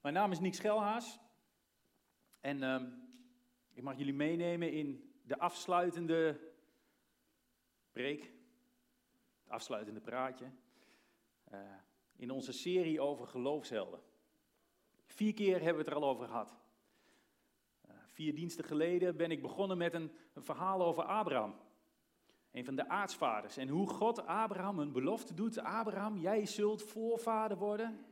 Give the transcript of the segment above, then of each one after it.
Mijn naam is Nick Schelhaas en ehm, ik mag jullie meenemen in de afsluitende preek, het afsluitende praatje, uh, in onze serie over geloofshelden. Vier keer hebben we het er al over gehad. Uh, vier diensten geleden ben ik begonnen met een, een verhaal over Abraham, een van de aartsvaders, en hoe God Abraham een belofte doet. Abraham, jij zult voorvader worden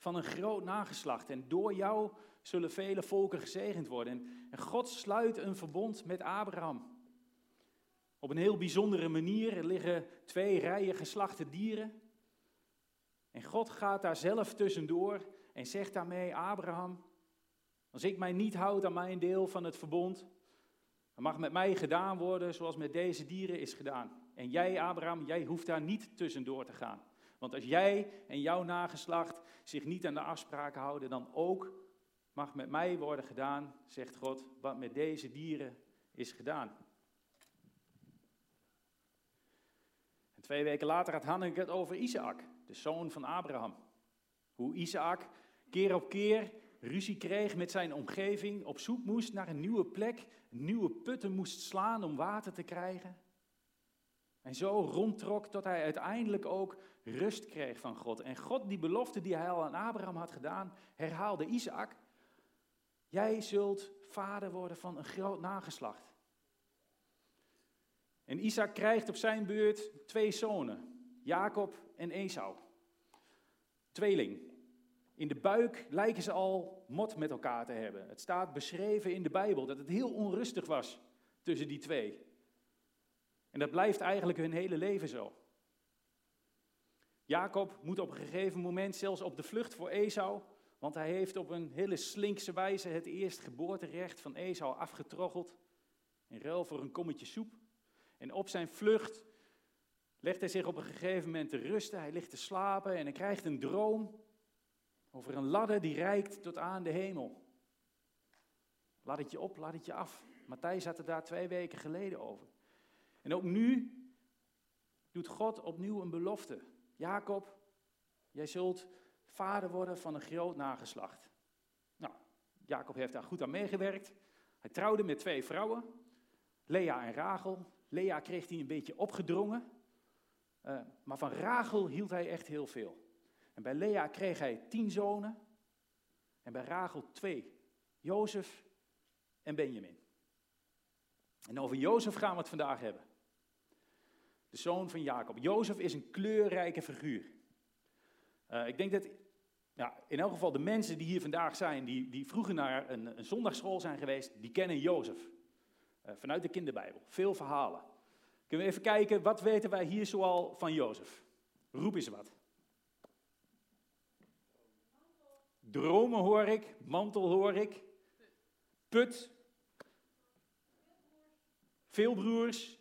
van een groot nageslacht. En door jou zullen vele volken gezegend worden. En God sluit een verbond met Abraham. Op een heel bijzondere manier. Er liggen twee rijen geslachte dieren. En God gaat daar zelf tussendoor en zegt daarmee: Abraham, als ik mij niet houd aan mijn deel van het verbond, dan mag met mij gedaan worden zoals met deze dieren is gedaan. En jij, Abraham, jij hoeft daar niet tussendoor te gaan. Want als jij en jouw nageslacht zich niet aan de afspraken houden, dan ook mag met mij worden gedaan, zegt God, wat met deze dieren is gedaan. En twee weken later had Hanneke het over Isaac, de zoon van Abraham. Hoe Isaac keer op keer ruzie kreeg met zijn omgeving, op zoek moest naar een nieuwe plek, nieuwe putten moest slaan om water te krijgen. En zo rondtrok tot hij uiteindelijk ook rust kreeg van God. En God, die belofte die hij al aan Abraham had gedaan, herhaalde Isaac. Jij zult vader worden van een groot nageslacht. En Isaac krijgt op zijn beurt twee zonen, Jacob en Esau. Tweeling. In de buik lijken ze al mot met elkaar te hebben. Het staat beschreven in de Bijbel dat het heel onrustig was tussen die twee. En dat blijft eigenlijk hun hele leven zo. Jacob moet op een gegeven moment zelfs op de vlucht voor Esau, want hij heeft op een hele slinkse wijze het eerstgeboorterecht van Esau afgetroggeld, in ruil voor een kommetje soep. En op zijn vlucht legt hij zich op een gegeven moment te rusten, hij ligt te slapen en hij krijgt een droom over een ladder die reikt tot aan de hemel. Laat het je op, laat het je af. Matthijs had het daar twee weken geleden over. En ook nu doet God opnieuw een belofte. Jacob, jij zult vader worden van een groot nageslacht. Nou, Jacob heeft daar goed aan meegewerkt. Hij trouwde met twee vrouwen, Lea en Rachel. Lea kreeg hij een beetje opgedrongen, uh, maar van Rachel hield hij echt heel veel. En bij Lea kreeg hij tien zonen en bij Rachel twee, Jozef en Benjamin. En over Jozef gaan we het vandaag hebben de zoon van Jacob. Jozef is een kleurrijke figuur. Uh, ik denk dat ja, in elk geval de mensen die hier vandaag zijn, die, die vroeger naar een, een zondagschool zijn geweest, die kennen Jozef. Uh, vanuit de kinderbijbel. Veel verhalen. Kunnen we even kijken, wat weten wij hier zoal van Jozef? Roep eens wat. Dromen hoor ik, mantel hoor ik, put, veel broers,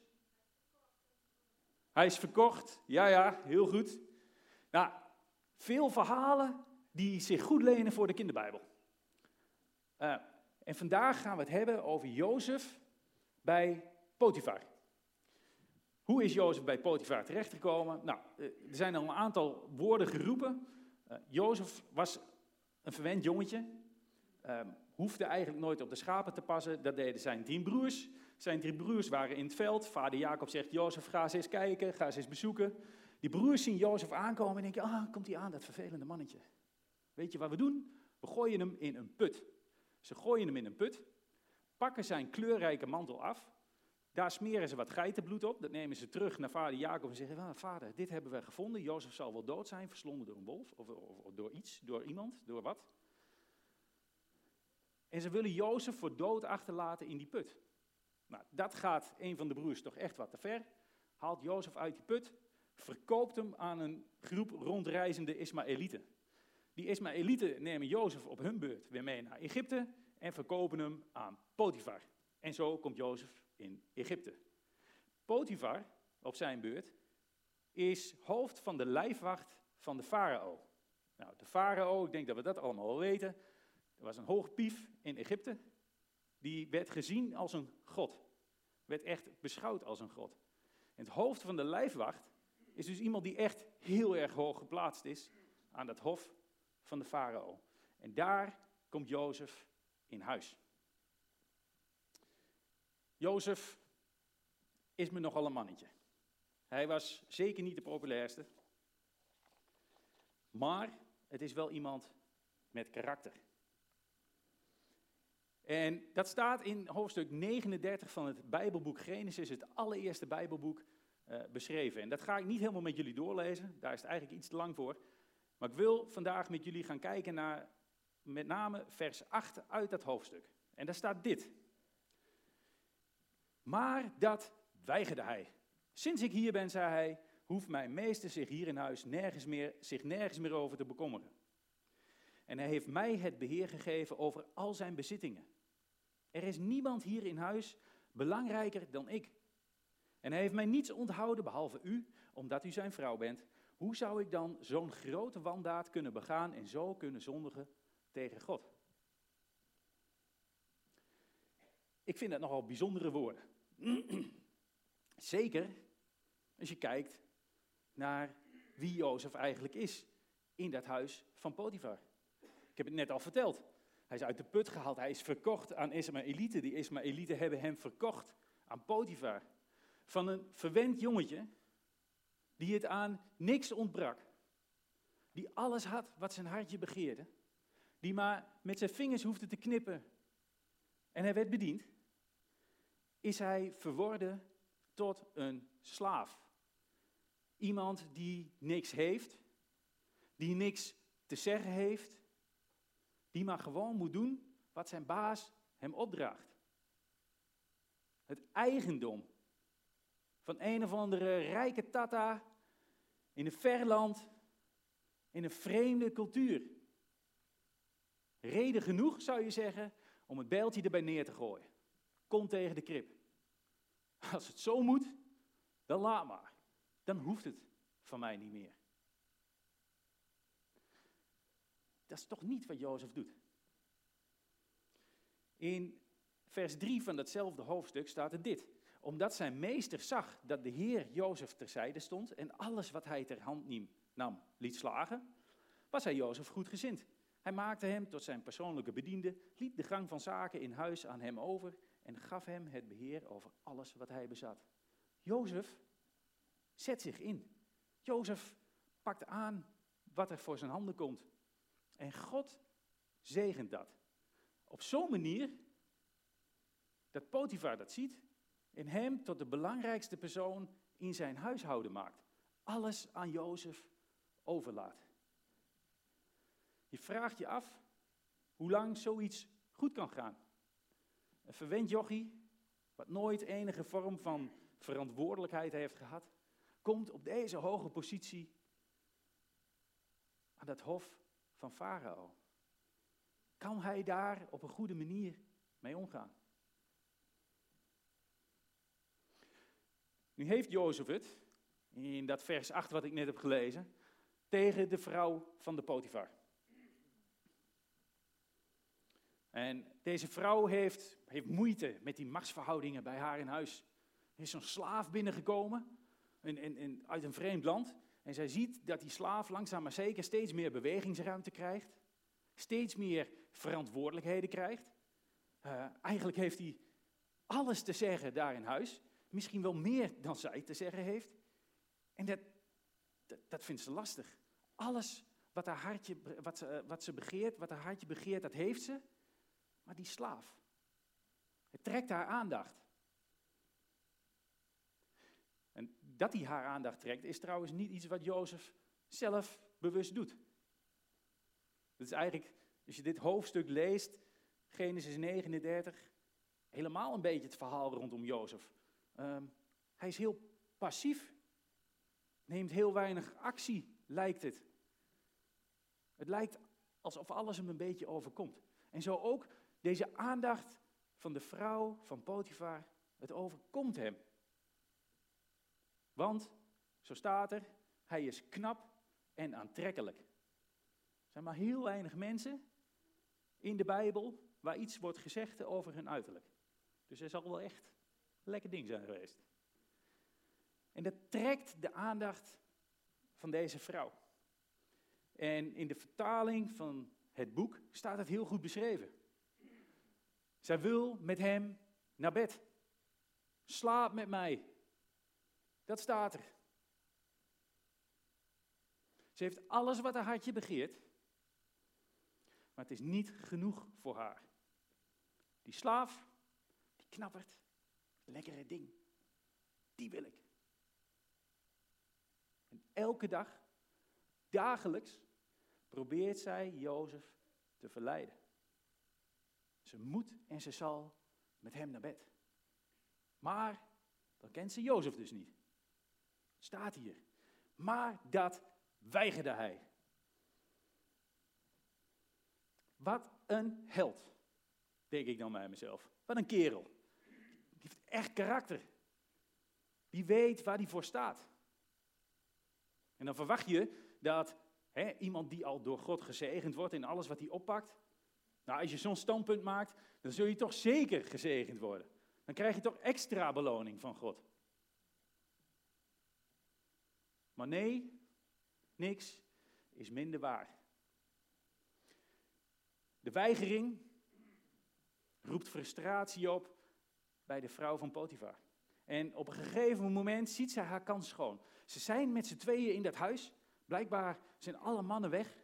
hij is verkocht. Ja, ja, heel goed. Nou, veel verhalen die zich goed lenen voor de kinderbijbel. Uh, en vandaag gaan we het hebben over Jozef bij Potifar. Hoe is Jozef bij Potifar terechtgekomen? Nou, eh, er zijn al een aantal woorden geroepen. Uh, Jozef was een verwend jongetje. Uh, hoefde eigenlijk nooit op de schapen te passen. Dat deden zijn tien broers. Zijn drie broers waren in het veld. Vader Jacob zegt, Jozef, ga eens kijken, ga eens bezoeken. Die broers zien Jozef aankomen en denken, ah, komt hij aan, dat vervelende mannetje. Weet je wat we doen? We gooien hem in een put. Ze gooien hem in een put, pakken zijn kleurrijke mantel af, daar smeren ze wat geitenbloed op, dat nemen ze terug naar vader Jacob en zeggen, vader, dit hebben we gevonden, Jozef zal wel dood zijn, verslonden door een wolf, of, of door iets, door iemand, door wat. En ze willen Jozef voor dood achterlaten in die put. Nou, dat gaat een van de broers toch echt wat te ver. Haalt Jozef uit die put, verkoopt hem aan een groep rondreizende Ismaëlieten. Die Ismaëlieten nemen Jozef op hun beurt weer mee naar Egypte en verkopen hem aan Potifar. En zo komt Jozef in Egypte. Potifar, op zijn beurt, is hoofd van de lijfwacht van de farao. Nou, de farao, ik denk dat we dat allemaal wel weten, was een hoog pief in Egypte, die werd gezien als een god. Werd echt beschouwd als een god. En het hoofd van de lijfwacht is dus iemand die echt heel erg hoog geplaatst is aan dat hof van de farao. En daar komt Jozef in huis. Jozef is me nogal een mannetje. Hij was zeker niet de populairste. Maar het is wel iemand met karakter. En dat staat in hoofdstuk 39 van het Bijbelboek Genesis, het allereerste Bijbelboek, uh, beschreven. En dat ga ik niet helemaal met jullie doorlezen, daar is het eigenlijk iets te lang voor. Maar ik wil vandaag met jullie gaan kijken naar met name vers 8 uit dat hoofdstuk. En daar staat dit. Maar dat weigerde hij. Sinds ik hier ben, zei hij, hoeft mijn meester zich hier in huis nergens meer, zich nergens meer over te bekommeren. En hij heeft mij het beheer gegeven over al zijn bezittingen. Er is niemand hier in huis belangrijker dan ik. En hij heeft mij niets onthouden behalve u, omdat u zijn vrouw bent. Hoe zou ik dan zo'n grote wandaad kunnen begaan en zo kunnen zondigen tegen God? Ik vind dat nogal bijzondere woorden. Zeker als je kijkt naar wie Jozef eigenlijk is in dat huis van Potifar. Ik heb het net al verteld. Hij is uit de put gehaald, hij is verkocht aan Ismaëlieten. Die Ismaëlieten hebben hem verkocht aan Potifar. Van een verwend jongetje die het aan niks ontbrak. Die alles had wat zijn hartje begeerde. Die maar met zijn vingers hoefde te knippen. En hij werd bediend. Is hij verworden tot een slaaf. Iemand die niks heeft, die niks te zeggen heeft, die maar gewoon moet doen wat zijn baas hem opdraagt. Het eigendom van een of andere rijke tata in een ver land, in een vreemde cultuur. Reden genoeg, zou je zeggen, om het bijltje erbij neer te gooien. Kom tegen de krip. Als het zo moet, dan laat maar. Dan hoeft het van mij niet meer. Dat is toch niet wat Jozef doet. In vers 3 van datzelfde hoofdstuk staat er dit. Omdat zijn meester zag dat de Heer Jozef terzijde stond en alles wat hij ter hand nam liet slagen, was hij Jozef goedgezind. Hij maakte hem tot zijn persoonlijke bediende, liet de gang van zaken in huis aan hem over en gaf hem het beheer over alles wat hij bezat. Jozef zet zich in. Jozef pakt aan wat er voor zijn handen komt. En God zegent dat. Op zo'n manier dat Potifar dat ziet en hem tot de belangrijkste persoon in zijn huishouden maakt. Alles aan Jozef overlaat. Je vraagt je af hoe lang zoiets goed kan gaan. Een verwend jochie, wat nooit enige vorm van verantwoordelijkheid heeft gehad, komt op deze hoge positie aan het hof van Farao. Kan hij daar op een goede manier mee omgaan? Nu heeft Jozef het, in dat vers 8 wat ik net heb gelezen, tegen de vrouw van de Potifar. En deze vrouw heeft, heeft moeite met die machtsverhoudingen bij haar in huis. Er is zo'n slaaf binnengekomen in, in, in, uit een vreemd land. En zij ziet dat die slaaf langzaam maar zeker steeds meer bewegingsruimte krijgt. Steeds meer verantwoordelijkheden krijgt. Uh, eigenlijk heeft hij alles te zeggen daar in huis. Misschien wel meer dan zij te zeggen heeft. En dat, dat, dat vindt ze lastig. Alles wat, haar hartje, wat, ze, wat ze begeert, wat haar hartje begeert, dat heeft ze. Maar die slaaf, het trekt haar aandacht. En dat hij haar aandacht trekt, is trouwens niet iets wat Jozef zelf bewust doet. Het is eigenlijk, als je dit hoofdstuk leest, Genesis 39, helemaal een beetje het verhaal rondom Jozef. Ehm, hij is heel passief, neemt heel weinig actie, lijkt het. Het lijkt alsof alles hem een beetje overkomt. En zo ook deze aandacht van de vrouw van Potifar, het overkomt hem. Want, zo staat er, hij is knap en aantrekkelijk. Er zijn maar heel weinig mensen in de Bijbel waar iets wordt gezegd over hun uiterlijk. Dus hij zal wel echt een lekker ding zijn geweest. En dat trekt de aandacht van deze vrouw. En in de vertaling van het boek staat het heel goed beschreven. Zij wil met hem naar bed. Slaap met mij. Dat staat er. Ze heeft alles wat haar hartje begeert, maar het is niet genoeg voor haar. Die slaaf, die knappert, lekkere ding, die wil ik. En elke dag, dagelijks, probeert zij Jozef te verleiden. Ze moet en ze zal met hem naar bed. Maar dan kent ze Jozef dus niet. Staat hier. Maar dat weigerde hij. Wat een held, denk ik dan bij mezelf. Wat een kerel. Die heeft echt karakter. Die weet waar hij voor staat. En dan verwacht je dat hè, iemand die al door God gezegend wordt in alles wat hij oppakt. Nou, als je zo'n standpunt maakt, dan zul je toch zeker gezegend worden. Dan krijg je toch extra beloning van God. Maar nee, niks is minder waar. De weigering roept frustratie op bij de vrouw van Potifar. En op een gegeven moment ziet zij haar kans schoon. Ze zijn met z'n tweeën in dat huis. Blijkbaar zijn alle mannen weg.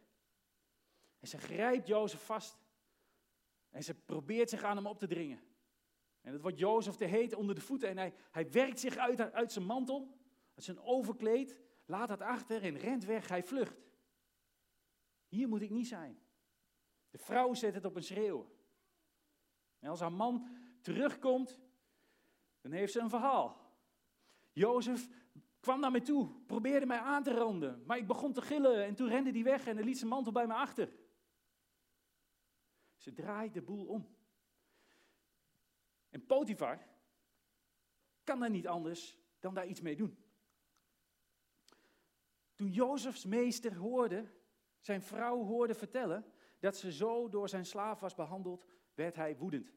En ze grijpt Jozef vast. En ze probeert zich aan hem op te dringen. En dat wordt Jozef te heet onder de voeten. En hij, hij werkt zich uit, uit zijn mantel, uit zijn overkleed. Laat dat achter en rent weg. Hij vlucht. Hier moet ik niet zijn. De vrouw zet het op een schreeuw. En als haar man terugkomt, dan heeft ze een verhaal. Jozef kwam naar mij toe, probeerde mij aan te randen, maar ik begon te gillen en toen rende hij weg en liet zijn mantel bij me achter. Ze draait de boel om. En Potifar kan daar niet anders dan daar iets mee doen. Toen Jozefs meester hoorde, zijn vrouw hoorde vertellen dat ze zo door zijn slaaf was behandeld, werd hij woedend.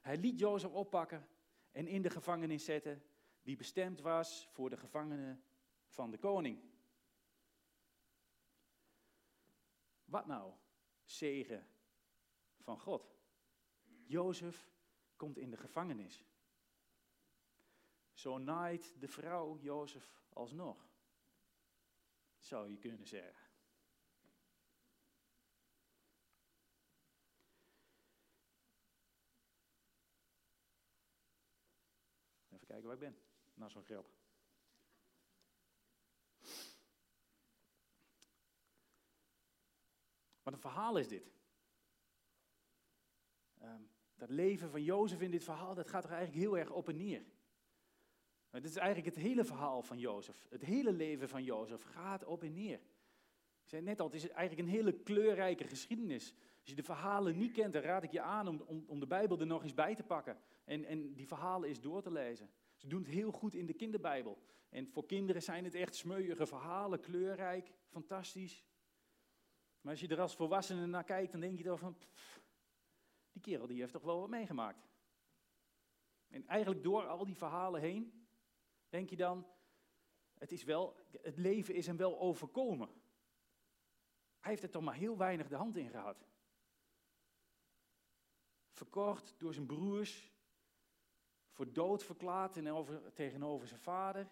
Hij liet Jozef oppakken en in de gevangenis zetten, die bestemd was voor de gevangenen van de koning. Wat nou? Zegen van God. Jozef komt in de gevangenis. Zo naait de vrouw Jozef alsnog, zou je kunnen zeggen. Even kijken waar ik ben, na zo'n grap. Wat een verhaal is dit. Um, dat leven van Jozef in dit verhaal, dat gaat er eigenlijk heel erg op en neer. Dit is eigenlijk het hele verhaal van Jozef. Het hele leven van Jozef gaat op en neer. Ik zei net al, het is eigenlijk een hele kleurrijke geschiedenis. Als je de verhalen niet kent, dan raad ik je aan om, om, om de Bijbel er nog eens bij te pakken. En, en die verhalen eens door te lezen. Ze doen het heel goed in de kinderbijbel. En voor kinderen zijn het echt smeuïge verhalen, kleurrijk, fantastisch. Maar als je er als volwassene naar kijkt, dan denk je dan van, die kerel die heeft toch wel wat meegemaakt. En eigenlijk door al die verhalen heen, denk je dan, het, is wel, het leven is hem wel overkomen. Hij heeft er toch maar heel weinig de hand in gehad. Verkocht door zijn broers, voor dood verklaard tegenover zijn vader.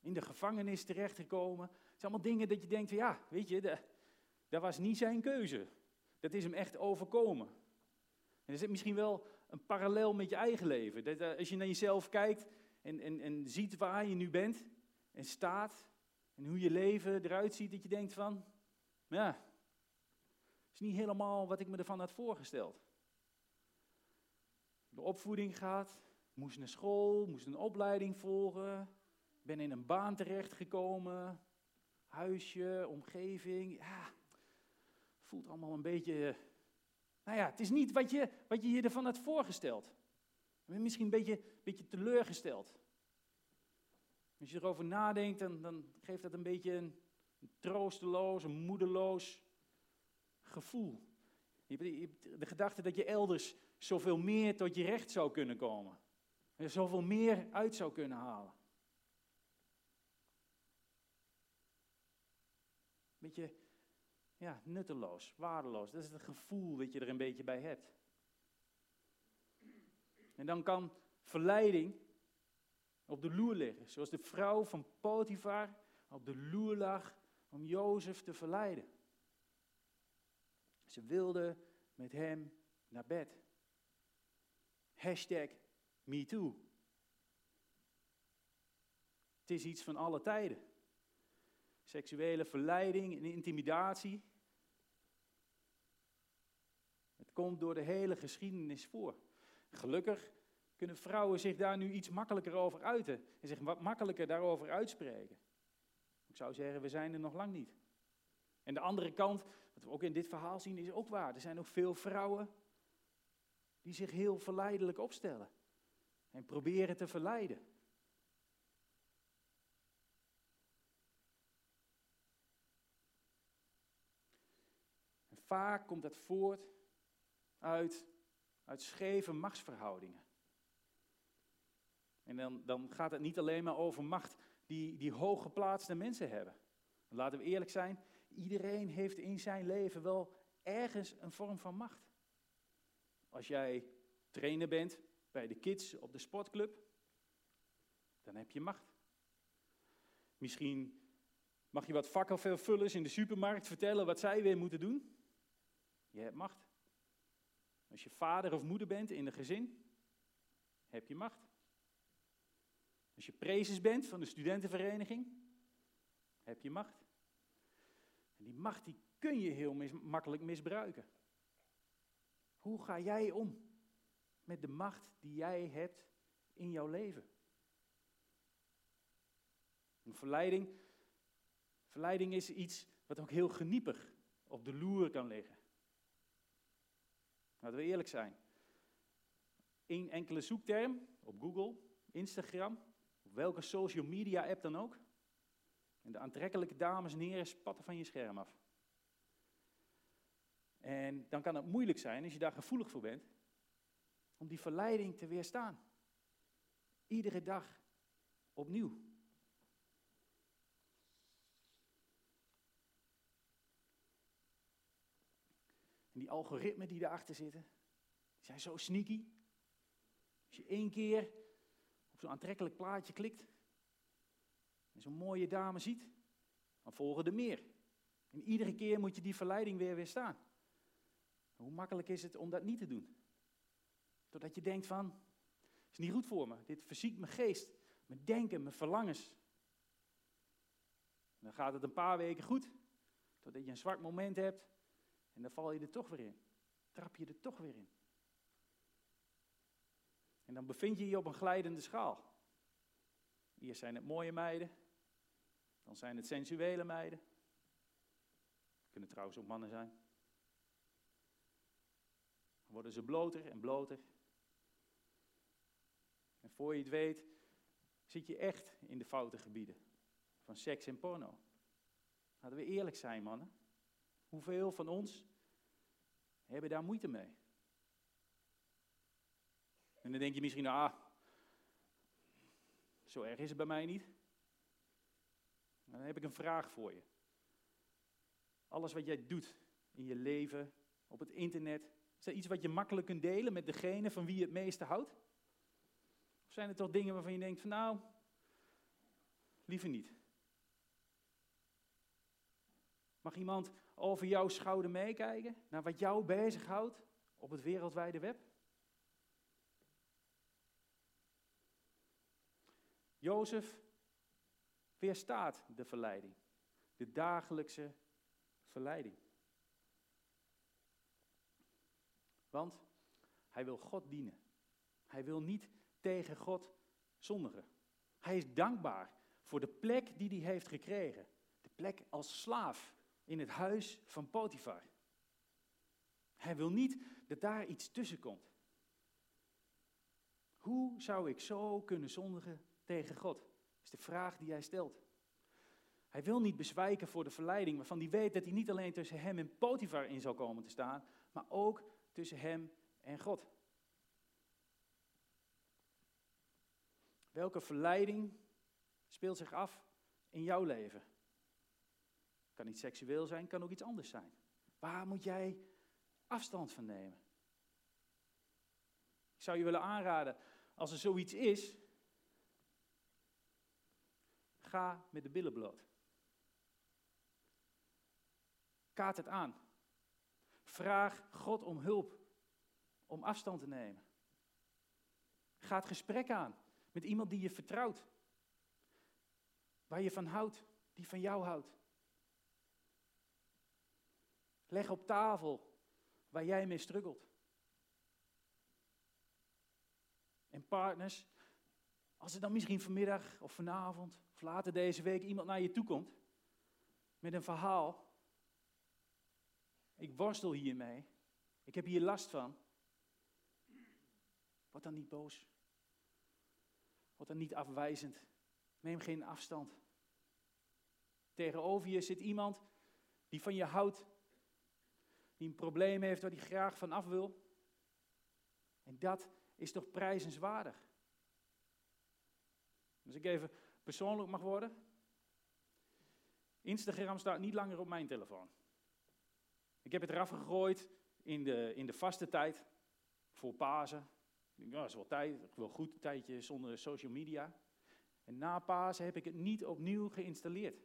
In de gevangenis terechtgekomen. Het zijn allemaal dingen dat je denkt, ja, weet je, dat was niet zijn keuze. Dat is hem echt overkomen. En er zit misschien wel een parallel met je eigen leven. Dat, eh, als je naar jezelf kijkt en, en, en ziet waar je nu bent en staat en hoe je leven eruit ziet, dat je denkt van, ja, het is niet helemaal wat ik me ervan had voorgesteld. De opvoeding gaat, moest naar school, moest een opleiding volgen, ben in een baan terechtgekomen, huisje, omgeving, ja, voelt allemaal een beetje. Nou ja, het is niet wat je wat je, je ervan had voorgesteld. Je bent misschien een beetje, beetje teleurgesteld. Als je erover nadenkt, dan, dan geeft dat een beetje een, een troosteloos, een moedeloos gevoel. Je de gedachte dat je elders zoveel meer tot je recht zou kunnen komen. Er zoveel meer uit zou kunnen halen. Beetje ja, nutteloos, waardeloos. Dat is het gevoel dat je er een beetje bij hebt. En dan kan verleiding op de loer liggen, zoals de vrouw van Potifar op de loer lag om Jozef te verleiden. Ze wilde met hem naar bed. Hashtag MeToo. Het is iets van alle tijden. Seksuele verleiding en intimidatie. Het komt door de hele geschiedenis voor. Gelukkig kunnen vrouwen zich daar nu iets makkelijker over uiten en zich wat makkelijker daarover uitspreken. Ik zou zeggen, we zijn er nog lang niet. En de andere kant, wat we ook in dit verhaal zien, is ook waar. Er zijn ook veel vrouwen die zich heel verleidelijk opstellen en proberen te verleiden. En vaak komt dat voort uit, uit scheve machtsverhoudingen. En dan, dan gaat het niet alleen maar over macht die, die hooggeplaatste mensen hebben. Laten we eerlijk zijn, iedereen heeft in zijn leven wel ergens een vorm van macht. Als jij trainer bent bij de kids op de sportclub, dan heb je macht. Misschien mag je wat vakkenvullers in de supermarkt vertellen wat zij weer moeten doen. Je hebt macht. Als je vader of moeder bent in een gezin, heb je macht. Als je prezes bent van de studentenvereniging, heb je macht. En die macht die kun je heel makkelijk misbruiken. Hoe ga jij om met de macht die jij hebt in jouw leven? Een verleiding, verleiding is iets wat ook heel geniepig op de loer kan liggen. Laten we eerlijk zijn. Eén enkele zoekterm op Google, Instagram, welke social media app dan ook. En de aantrekkelijke dames en heren spatten van je scherm af. En dan kan het moeilijk zijn, als je daar gevoelig voor bent, om die verleiding te weerstaan. Iedere dag opnieuw. En die algoritmen die erachter zitten, die zijn zo sneaky. Als je één keer zo'n aantrekkelijk plaatje klikt en zo'n mooie dame ziet, dan volgen er meer. En iedere keer moet je die verleiding weer weerstaan. Hoe makkelijk is het om dat niet te doen? Totdat je denkt van, is niet goed voor me. Dit verziekt mijn geest, mijn denken, mijn verlangens. dan gaat het een paar weken goed, totdat je een zwart moment hebt en dan val je er toch weer in. Trap je er toch weer in. En dan bevind je je op een glijdende schaal. Eerst zijn het mooie meiden, dan zijn het sensuele meiden. Kunnen trouwens ook mannen zijn. Dan worden ze bloter en bloter. En voor je het weet, zit je echt in de foute gebieden van seks en porno. Laten we eerlijk zijn, mannen. Hoeveel van ons hebben daar moeite mee? En dan denk je misschien, ah, zo erg is het bij mij niet. Dan heb ik een vraag voor je. Alles wat jij doet in je leven, op het internet, is dat iets wat je makkelijk kunt delen met degene van wie je het meeste houdt? Of zijn er toch dingen waarvan je denkt van nou, liever niet? Mag iemand over jouw schouder meekijken naar wat jou bezighoudt op het wereldwijde web? Jozef weerstaat de verleiding, de dagelijkse verleiding. Want hij wil God dienen. Hij wil niet tegen God zondigen. Hij is dankbaar voor de plek die hij heeft gekregen. De plek als slaaf in het huis van Potifar. Hij wil niet dat daar iets tussen komt. Hoe zou ik zo kunnen zondigen tegen God? Is de vraag die hij stelt. Hij wil niet bezwijken voor de verleiding, waarvan hij weet dat hij niet alleen tussen hem en Potifar in zal komen te staan, maar ook tussen hem en God. Welke verleiding speelt zich af in jouw leven? Kan niet seksueel zijn, kan ook iets anders zijn. Waar moet jij afstand van nemen? Ik zou je willen aanraden, als er zoiets is, ga met de billen bloot. Kaart het aan. Vraag God om hulp, om afstand te nemen. Ga het gesprek aan met iemand die je vertrouwt, waar je van houdt, die van jou houdt. Leg op tafel waar jij mee struggelt. En partners, als er dan misschien vanmiddag of vanavond of later deze week iemand naar je toe komt met een verhaal. Ik worstel hiermee. Ik heb hier last van. Word dan niet boos. Word dan niet afwijzend. Neem geen afstand. Tegenover je zit iemand die van je houdt. Die een probleem heeft waar hij graag van af wil. En dat is toch prijzenswaardig. Als ik even persoonlijk mag worden. Instagram staat niet langer op mijn telefoon. Ik heb het eraf gegooid in de, in de vaste tijd voor Pasen. Ja, dat is wel tijd, ik wil goed een tijdje zonder social media. En na Pasen heb ik het niet opnieuw geïnstalleerd.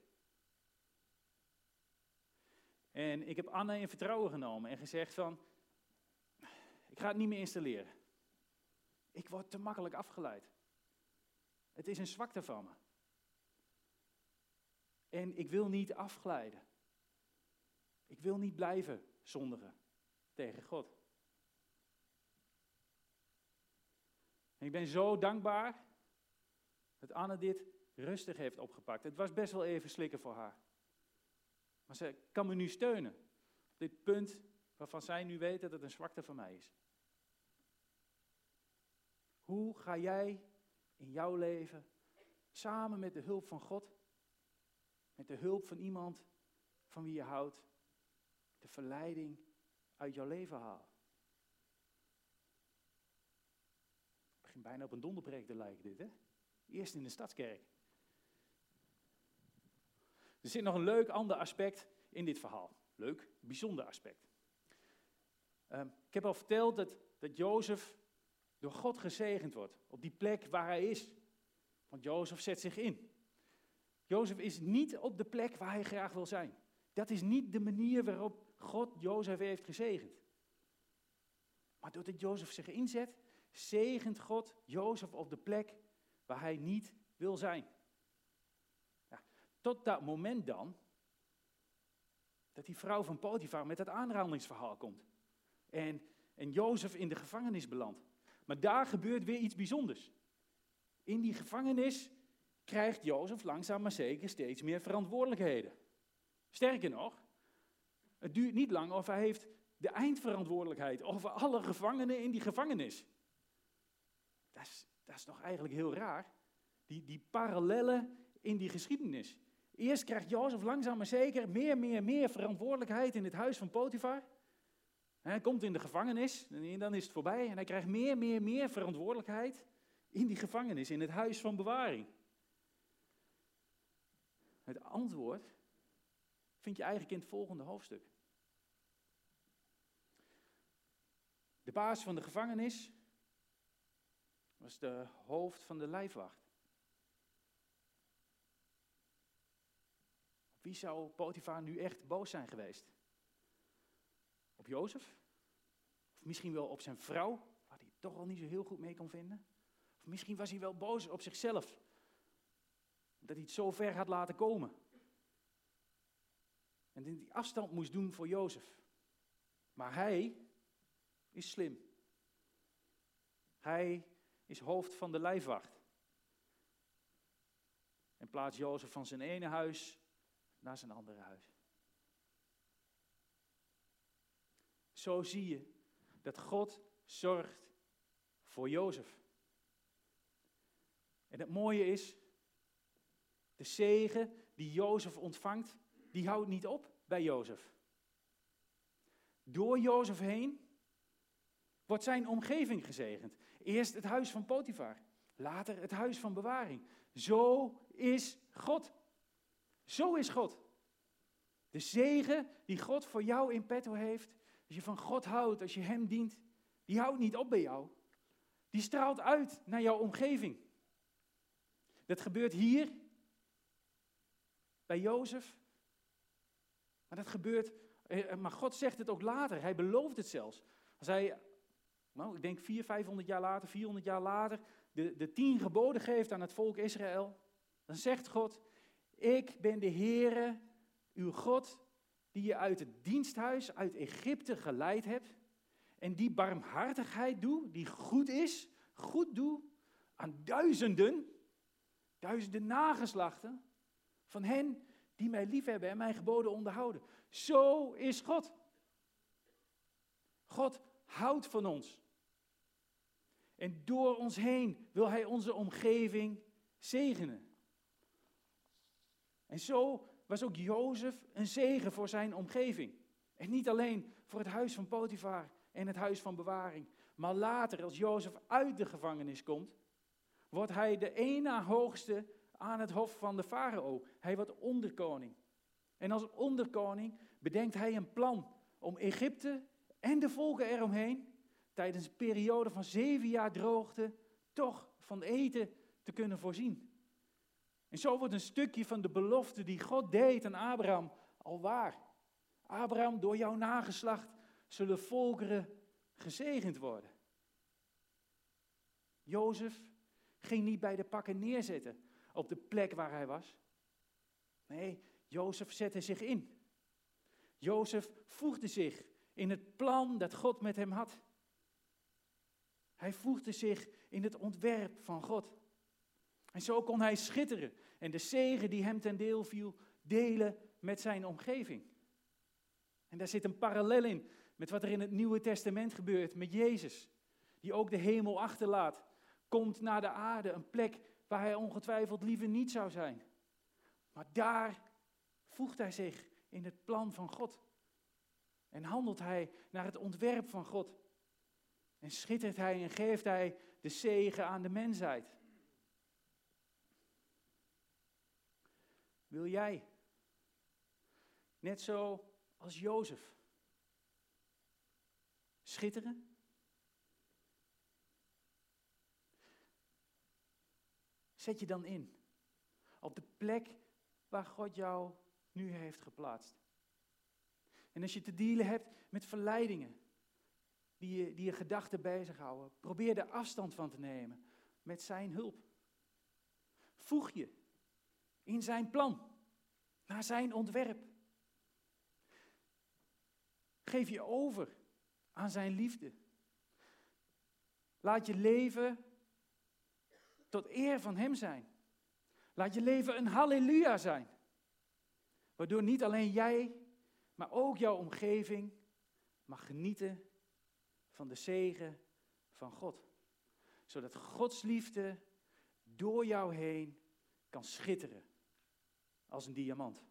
En ik heb Anne in vertrouwen genomen en gezegd van, ik ga het niet meer installeren. Ik word te makkelijk afgeleid. Het is een zwakte van me. En ik wil niet afglijden. Ik wil niet blijven zondigen tegen God. En ik ben zo dankbaar dat Anne dit rustig heeft opgepakt. Het was best wel even slikken voor haar. Maar ze kan me nu steunen. Op dit punt waarvan zij nu weet dat het een zwakte van mij is. Hoe ga jij in jouw leven samen met de hulp van God, met de hulp van iemand van wie je houdt, de verleiding uit jouw leven halen? Het begint bijna op een donderpreek te lijken dit, hè? Eerst in de stadskerk. Er zit nog een leuk ander aspect in dit verhaal. Leuk, bijzonder aspect. Um, ik heb al verteld dat, dat Jozef door God gezegend wordt. Op die plek waar hij is. Want Jozef zet zich in. Jozef is niet op de plek waar hij graag wil zijn. Dat is niet de manier waarop God Jozef heeft gezegend. Maar doordat Jozef zich inzet, zegent God Jozef op de plek waar hij niet wil zijn. Tot dat moment dan, dat die vrouw van Potifar met het aanrandingsverhaal komt. En, en Jozef in de gevangenis belandt. Maar daar gebeurt weer iets bijzonders. In die gevangenis krijgt Jozef langzaam maar zeker steeds meer verantwoordelijkheden. Sterker nog, het duurt niet lang of hij heeft de eindverantwoordelijkheid over alle gevangenen in die gevangenis. Dat is, dat is toch eigenlijk heel raar, die, die parallellen in die geschiedenis. Eerst krijgt Jozef langzaam maar zeker meer, meer, meer verantwoordelijkheid in het huis van Potifar. Hij komt in de gevangenis en dan is het voorbij. En hij krijgt meer, meer, meer verantwoordelijkheid in die gevangenis, in het huis van bewaring. Het antwoord vind je eigenlijk in het volgende hoofdstuk. De baas van de gevangenis was de hoofd van de lijfwacht. Wie zou Potifar nu echt boos zijn geweest? Op Jozef? Of misschien wel op zijn vrouw, waar hij toch al niet zo heel goed mee kon vinden? Of misschien was hij wel boos op zichzelf, dat hij het zo ver had laten komen. En hij afstand moest doen voor Jozef. Maar hij is slim. Hij is hoofd van de lijfwacht. En plaatst Jozef van zijn ene huis naar zijn andere huis. Zo zie je dat God zorgt voor Jozef. En het mooie is, de zegen die Jozef ontvangt, die houdt niet op bij Jozef. Door Jozef heen wordt zijn omgeving gezegend. Eerst het huis van Potifar, later het huis van bewaring. Zo is God. Zo is God. De zegen die God voor jou in petto heeft, als je van God houdt, als je Hem dient, die houdt niet op bij jou. Die straalt uit naar jouw omgeving. Dat gebeurt hier, bij Jozef. Maar dat gebeurt, eh, maar God zegt het ook later. Hij belooft het zelfs. Als hij, nou, ik denk 400, 500 jaar later, 400 jaar later, de, de tien geboden geeft aan het volk Israël, dan zegt God, ik ben de Heere, uw God, die je uit het diensthuis uit Egypte geleid hebt en die barmhartigheid doet, die goed is, goed doet aan duizenden, duizenden nageslachten van hen die mij liefhebben en mijn geboden onderhouden. Zo is God. God houdt van ons. En door ons heen wil Hij onze omgeving zegenen. En zo was ook Jozef een zegen voor zijn omgeving. En niet alleen voor het huis van Potifar en het huis van bewaring. Maar later, als Jozef uit de gevangenis komt, wordt hij de ene hoogste aan het hof van de farao. Hij wordt onderkoning. En als onderkoning bedenkt hij een plan om Egypte en de volken eromheen tijdens een periode van zeven jaar droogte toch van eten te kunnen voorzien. En zo wordt een stukje van de belofte die God deed aan Abraham al waar. Abraham, door jouw nageslacht zullen volkeren gezegend worden. Jozef ging niet bij de pakken neerzetten op de plek waar hij was. Nee, Jozef zette zich in. Jozef voegde zich in het plan dat God met hem had. Hij voegde zich in het ontwerp van God. En zo kon hij schitteren en de zegen die hem ten deel viel delen met zijn omgeving. En daar zit een parallel in met wat er in het Nieuwe Testament gebeurt met Jezus, die ook de hemel achterlaat, komt naar de aarde, een plek waar hij ongetwijfeld liever niet zou zijn. Maar daar voegt hij zich in het plan van God. En handelt hij naar het ontwerp van God. En schittert hij en geeft hij de zegen aan de mensheid. Wil jij, net zo als Jozef, schitteren? Zet je dan in op de plek waar God jou nu heeft geplaatst. En als je te dealen hebt met verleidingen die je, die je gedachten bezighouden, probeer er afstand van te nemen met zijn hulp. Voeg je in zijn plan, naar zijn ontwerp. Geef je over aan zijn liefde. Laat je leven tot eer van hem zijn. Laat je leven een halleluja zijn. Waardoor niet alleen jij, maar ook jouw omgeving mag genieten van de zegen van God. Zodat Gods liefde door jou heen kan schitteren als een diamant.